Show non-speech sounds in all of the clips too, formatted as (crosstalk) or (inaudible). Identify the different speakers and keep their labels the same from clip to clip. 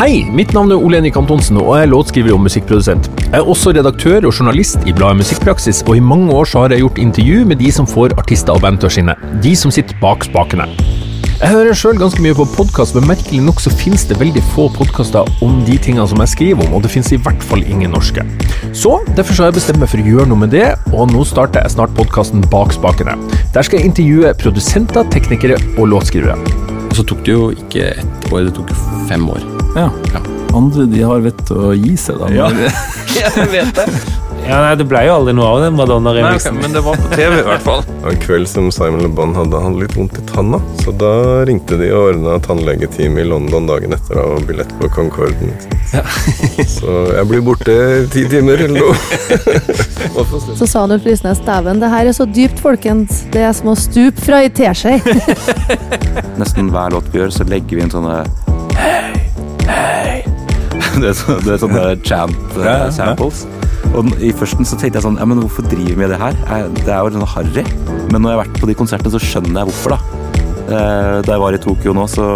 Speaker 1: Hei, mitt navn er Ole Henrik Antonsen, og jeg er låtskriver og musikkprodusent. Jeg er også redaktør og journalist i bladet Musikkpraksis, og i mange år har jeg gjort intervju med de som får artister og band til å skinne. De som sitter bak spakene. Jeg hører sjøl ganske mye på podkast, men merkelig nok så finnes det veldig få podkaster om de tingene som jeg skriver om, og det finnes i hvert fall ingen norske. Så derfor så har jeg bestemt meg for å gjøre noe med det, og nå starter jeg snart podkasten Bak spakene. Der skal jeg intervjue produsenter, teknikere og låtskrivere.
Speaker 2: Og så tok det jo ikke ett år, det tok fem år.
Speaker 3: Ja.
Speaker 2: Ja.
Speaker 3: Andre de har vett å gi seg, da.
Speaker 2: Ja. (laughs) Jeg vet det.
Speaker 4: Ja, nei, Det ble jo aldri noe av den Madonna-remixen.
Speaker 2: men det var på TV i hvert fall.
Speaker 5: En kveld som Simon Le Bon hadde, han litt vondt i tanna, så da ringte de og ordna tannlegetime i London dagen etter og billett på Concorden. Ja. (laughs) Så jeg blir borte ti timer eller noe. (laughs)
Speaker 6: Så sa han jo Frisnes, dæven, det her er så dypt, folkens. Det er som å stupe fra ei teskje. (laughs)
Speaker 7: Nesten hver låt vi gjør, så legger vi inn sånne Hei, hei Det er, så, det er sånne chant-samples.
Speaker 3: Ja, ja.
Speaker 7: Og i førsten så tenkte jeg sånn Ja, men hvorfor driver vi med det her? Det er jo sånn harry. Men når jeg har vært på de konsertene, så skjønner jeg hvorfor, da. Eh, Da jeg var i Tokyo nå, så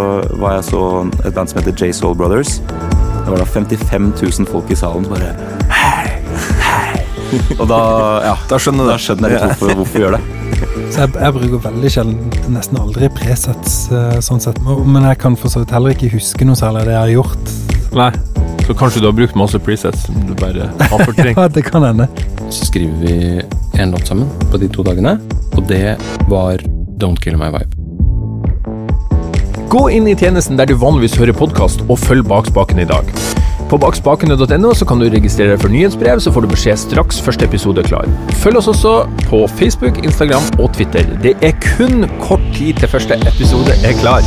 Speaker 7: var jeg så et band som heter J Soul Brothers. Det var da 55 000 folk i salen bare Hei, hei. Og da, ja, (laughs)
Speaker 3: Da skjønner
Speaker 7: da skjønner jeg litt hvorfor, hvorfor vi gjør det.
Speaker 8: Så jeg, jeg bruker veldig sjelden, nesten aldri presets eh, sånn sett. Men jeg kan for så vidt heller ikke huske noe særlig av det jeg har gjort.
Speaker 1: Nei, så kanskje du har brukt masse presets som du bare har (laughs) fortrengt.
Speaker 8: Ja, det kan hende.
Speaker 2: Så skriver vi en låt sammen på de to dagene, og det var Don't Kill My Vibe.
Speaker 1: Gå inn i tjenesten der du vanligvis hører podkast, og følg Bak spakene i dag. På bakspakene.no så kan du registrere deg for nyhetsbrev, så får du beskjed straks første episode er klar. Følg oss også på Facebook, Instagram og Twitter. Det er kun kort tid til første episode er klar.